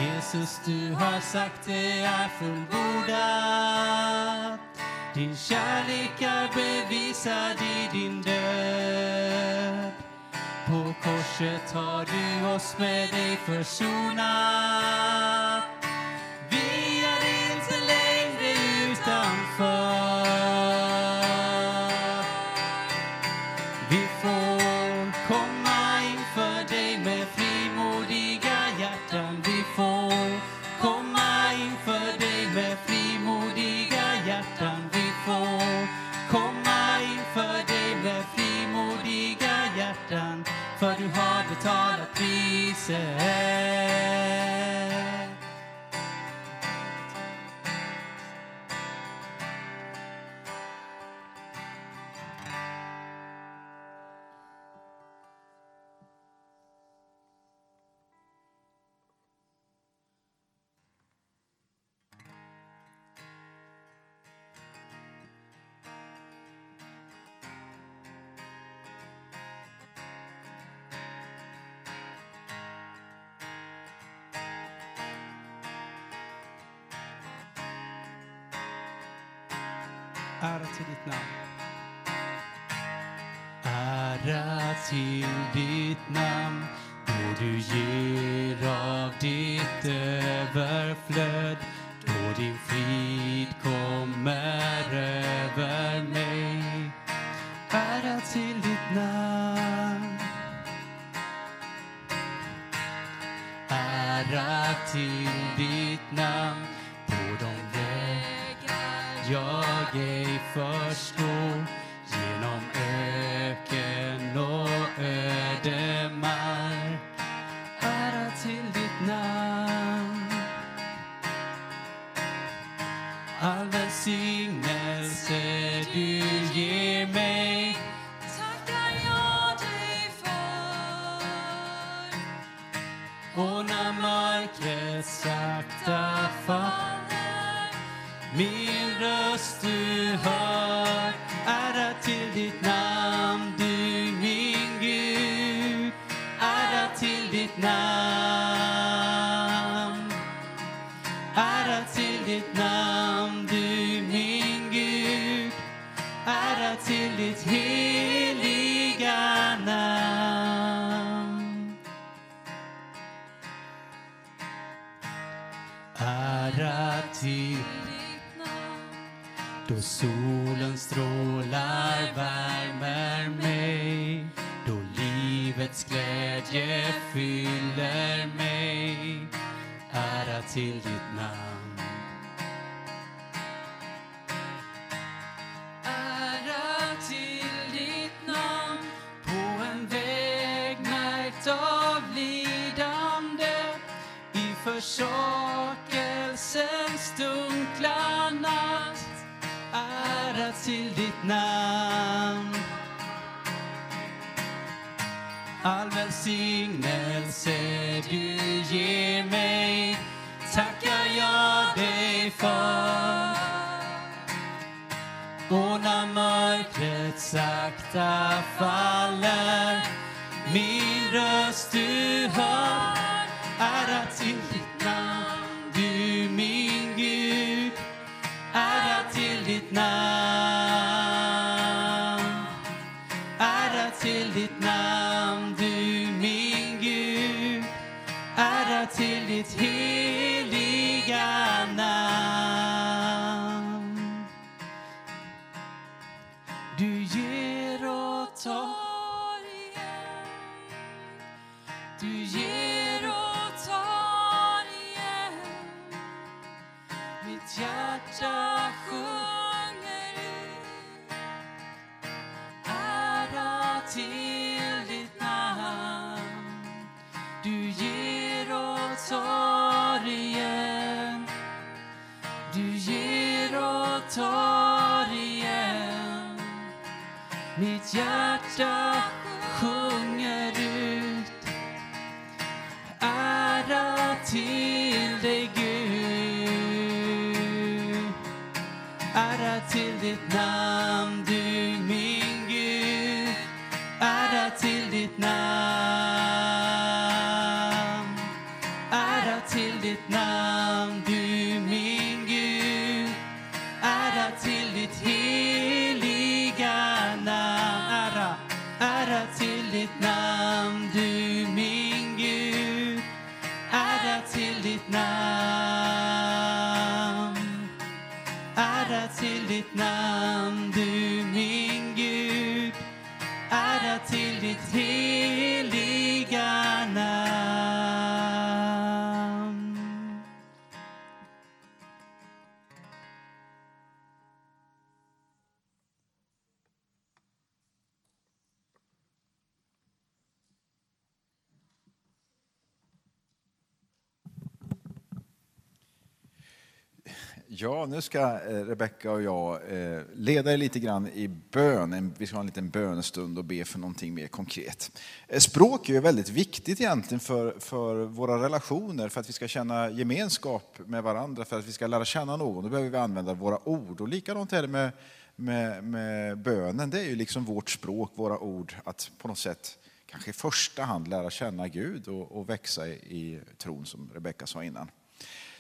Jesus, du har sagt det är fullbordat. Din kärlek är bevisad i din död. På korset har du oss med dig försonat. Mitt hjärta sjunger ut. Ära till dig Gud. Ära till ditt namn, nu ska eh, Rebecka och jag eh, leda er lite grann i bön. Vi ska ha en liten bönestund och be för någonting mer konkret. Eh, språk är ju väldigt viktigt egentligen för, för våra relationer, för att vi ska känna gemenskap med varandra, för att vi ska lära känna någon. Då behöver vi använda våra ord. Och likadant är det med, med, med bönen. Det är ju liksom vårt språk, våra ord, att på något sätt kanske i första hand lära känna Gud och, och växa i, i tron, som Rebecka sa innan.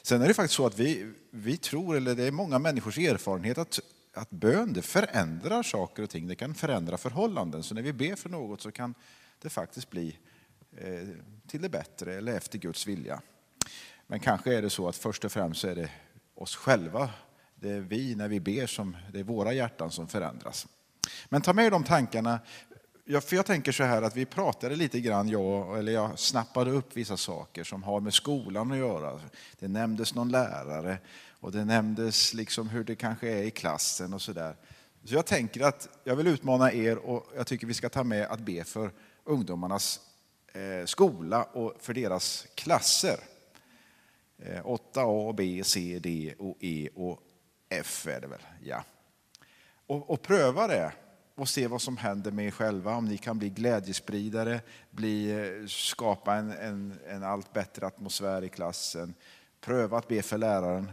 Sen är det faktiskt så att vi, vi tror, eller det är många människors erfarenhet, att, att bön det förändrar saker och ting. Det kan förändra förhållanden. Så när vi ber för något så kan det faktiskt bli eh, till det bättre eller efter Guds vilja. Men kanske är det så att först och främst så är det oss själva, det är vi när vi ber, som, det är våra hjärtan som förändras. Men ta med er de tankarna. Jag, för jag tänker så här att vi pratade lite grann, jag, eller jag snappade upp vissa saker som har med skolan att göra. Det nämndes någon lärare och det nämndes liksom hur det kanske är i klassen och sådär. Så jag tänker att jag vill utmana er och jag tycker vi ska ta med att be för ungdomarnas eh, skola och för deras klasser. Eh, 8A, B, C, D och E och F är det väl, ja. Och, och pröva det och se vad som händer med er själva. Om ni kan bli glädjespridare, bli, eh, skapa en, en, en allt bättre atmosfär i klassen. Pröva att be för läraren.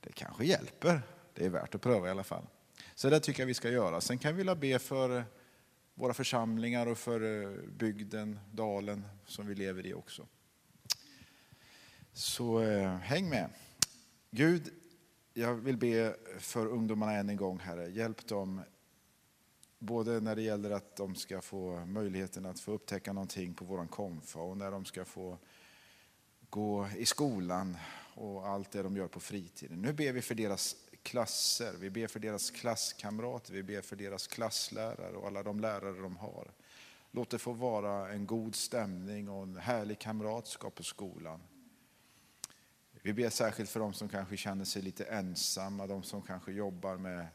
Det kanske hjälper. Det är värt att pröva i alla fall. Så det tycker jag vi ska göra. Sen kan vi vilja be för eh, våra församlingar och för eh, bygden, dalen som vi lever i också. Så eh, häng med. Gud, jag vill be för ungdomarna än en gång, Herre. Hjälp dem både när det gäller att de ska få möjligheten att få upptäcka någonting på våran konfa och när de ska få gå i skolan och allt det de gör på fritiden. Nu ber vi för deras klasser, vi ber för deras klasskamrater, vi ber för deras klasslärare och alla de lärare de har. Låt det få vara en god stämning och en härlig kamratskap på skolan. Vi ber särskilt för de som kanske känner sig lite ensamma, de som kanske jobbar med,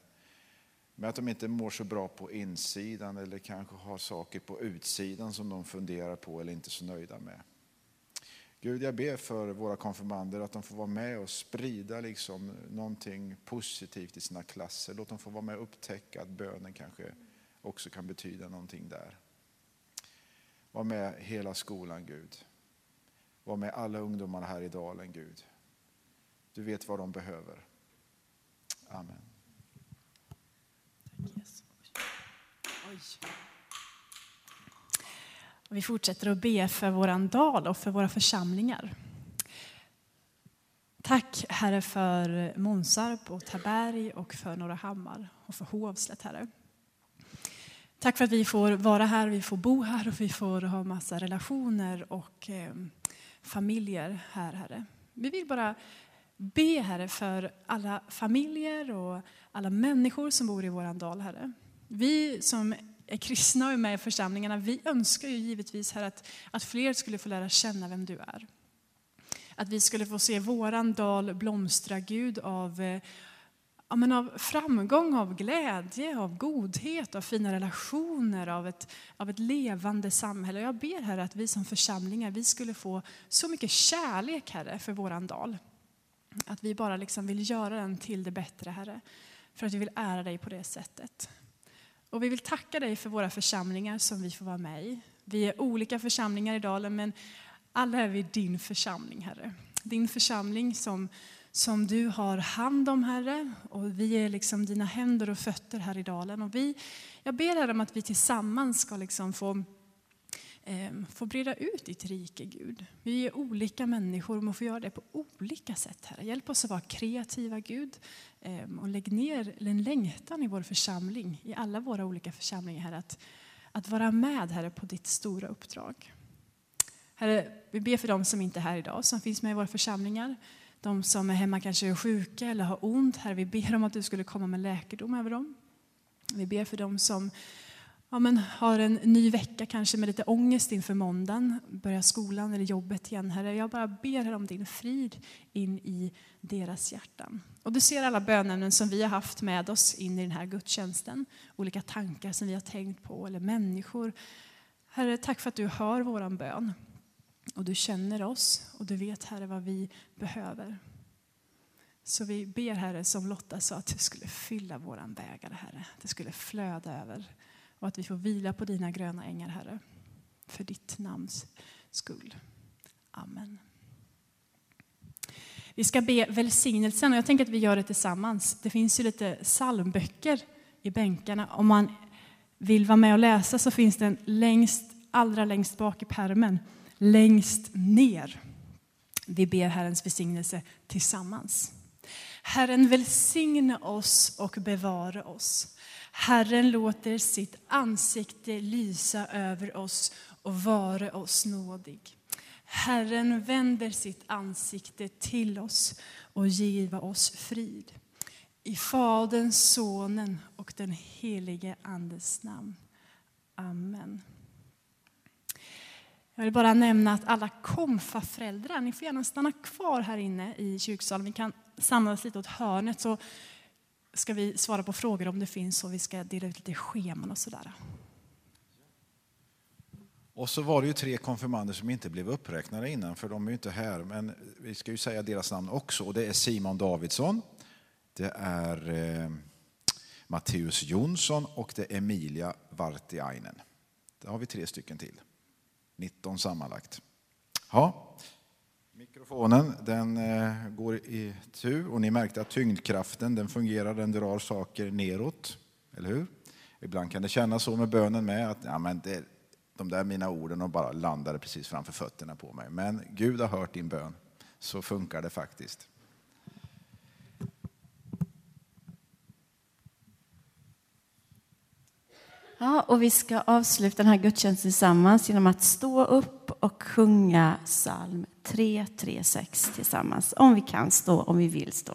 med att de inte mår så bra på insidan eller kanske har saker på utsidan som de funderar på eller inte är så nöjda med. Gud, jag ber för våra konfirmander att de får vara med och sprida liksom någonting positivt i sina klasser. Låt dem få vara med och upptäcka att bönen kanske också kan betyda någonting där. Var med hela skolan, Gud. Var med alla ungdomarna här i dalen, Gud. Du vet vad de behöver. Amen. Och vi fortsätter att be för våran dal och för våra församlingar. Tack Herre för Månsarp och Taberg och för Norra Hammar och för Hovslätt Herre. Tack för att vi får vara här, vi får bo här och vi får ha massa relationer och eh, familjer här Herre. Vi vill bara be Herre för alla familjer och alla människor som bor i våran dal Herre. Vi som är kristna och är med i församlingarna, vi önskar ju givetvis här att, att fler skulle få lära känna vem du är. Att vi skulle få se våran dal blomstra, Gud, av, eh, ja, men av framgång, av glädje, av godhet, av fina relationer, av ett, av ett levande samhälle. Jag ber Herre att vi som församlingar, vi skulle få så mycket kärlek Herre för våran dal. Att vi bara liksom vill göra den till det bättre Herre. För att vi vill ära dig på det sättet. Och vi vill tacka dig för våra församlingar som vi får vara med i. Vi är olika församlingar i dalen men alla är vi din församling Herre. Din församling som, som du har hand om Herre och vi är liksom dina händer och fötter här i dalen. Och vi, jag ber Herre om att vi tillsammans ska liksom få Ehm, få breda ut ditt rike, Gud. Vi är olika människor och man får göra det på olika sätt, Herre. Hjälp oss att vara kreativa, Gud. Ehm, och lägg ner en längtan i vår församling, i alla våra olika församlingar, Herre. Att, att vara med, Herre, på ditt stora uppdrag. Herre, vi ber för dem som inte är här idag, som finns med i våra församlingar. De som är hemma kanske är sjuka eller har ont. Herre, vi ber om att du skulle komma med läkedom över dem. Vi ber för dem som ja, men har en ny vecka kanske med lite ångest inför måndagen, börjar skolan eller jobbet igen. Herre, jag bara ber här om din frid in i deras hjärtan. Och du ser alla bönämnen som vi har haft med oss in i den här gudstjänsten. Olika tankar som vi har tänkt på eller människor. Herre, tack för att du hör våran bön. Och du känner oss och du vet Herre vad vi behöver. Så vi ber Herre som Lotta sa att du skulle fylla våran bägare Herre. Att det skulle flöda över och att vi får vila på dina gröna ängar, Herre. För ditt namns skull. Amen. Vi ska be välsignelsen och jag tänker att vi gör det tillsammans. Det finns ju lite psalmböcker i bänkarna. Om man vill vara med och läsa så finns den längst, allra längst bak i pärmen, längst ner. Vi ber Herrens välsignelse tillsammans. Herren välsigne oss och bevara oss. Herren låter sitt ansikte lysa över oss och vara oss nådig. Herren vänder sitt ansikte till oss och giva oss frid. I Faderns, Sonen och den helige Andes namn. Amen. Jag vill bara nämna att alla konfaföräldrar, ni får gärna stanna kvar här inne i kyrksalen. Vi kan samlas lite åt hörnet så ska vi svara på frågor om det finns och vi ska dela ut lite scheman och sådär. Och så var det ju tre konfirmander som inte blev uppräknade innan, för de är ju inte här. Men vi ska ju säga deras namn också. Och det är Simon Davidsson, det är eh, Matteus Jonsson och det är Emilia Vartiainen. Där har vi tre stycken till. 19 sammanlagt. Ja. Mikrofonen den eh, går i tur och ni märkte att tyngdkraften den fungerar, den drar saker neråt. Eller hur? Ibland kan det kännas så med bönen med att ja, men det, de där mina orden de bara landade precis framför fötterna på mig. Men Gud har hört din bön. Så funkar det faktiskt. Ja, och vi ska avsluta den här gudstjänsten tillsammans genom att stå upp och sjunga psalm 336 tillsammans. Om vi kan stå, om vi vill stå.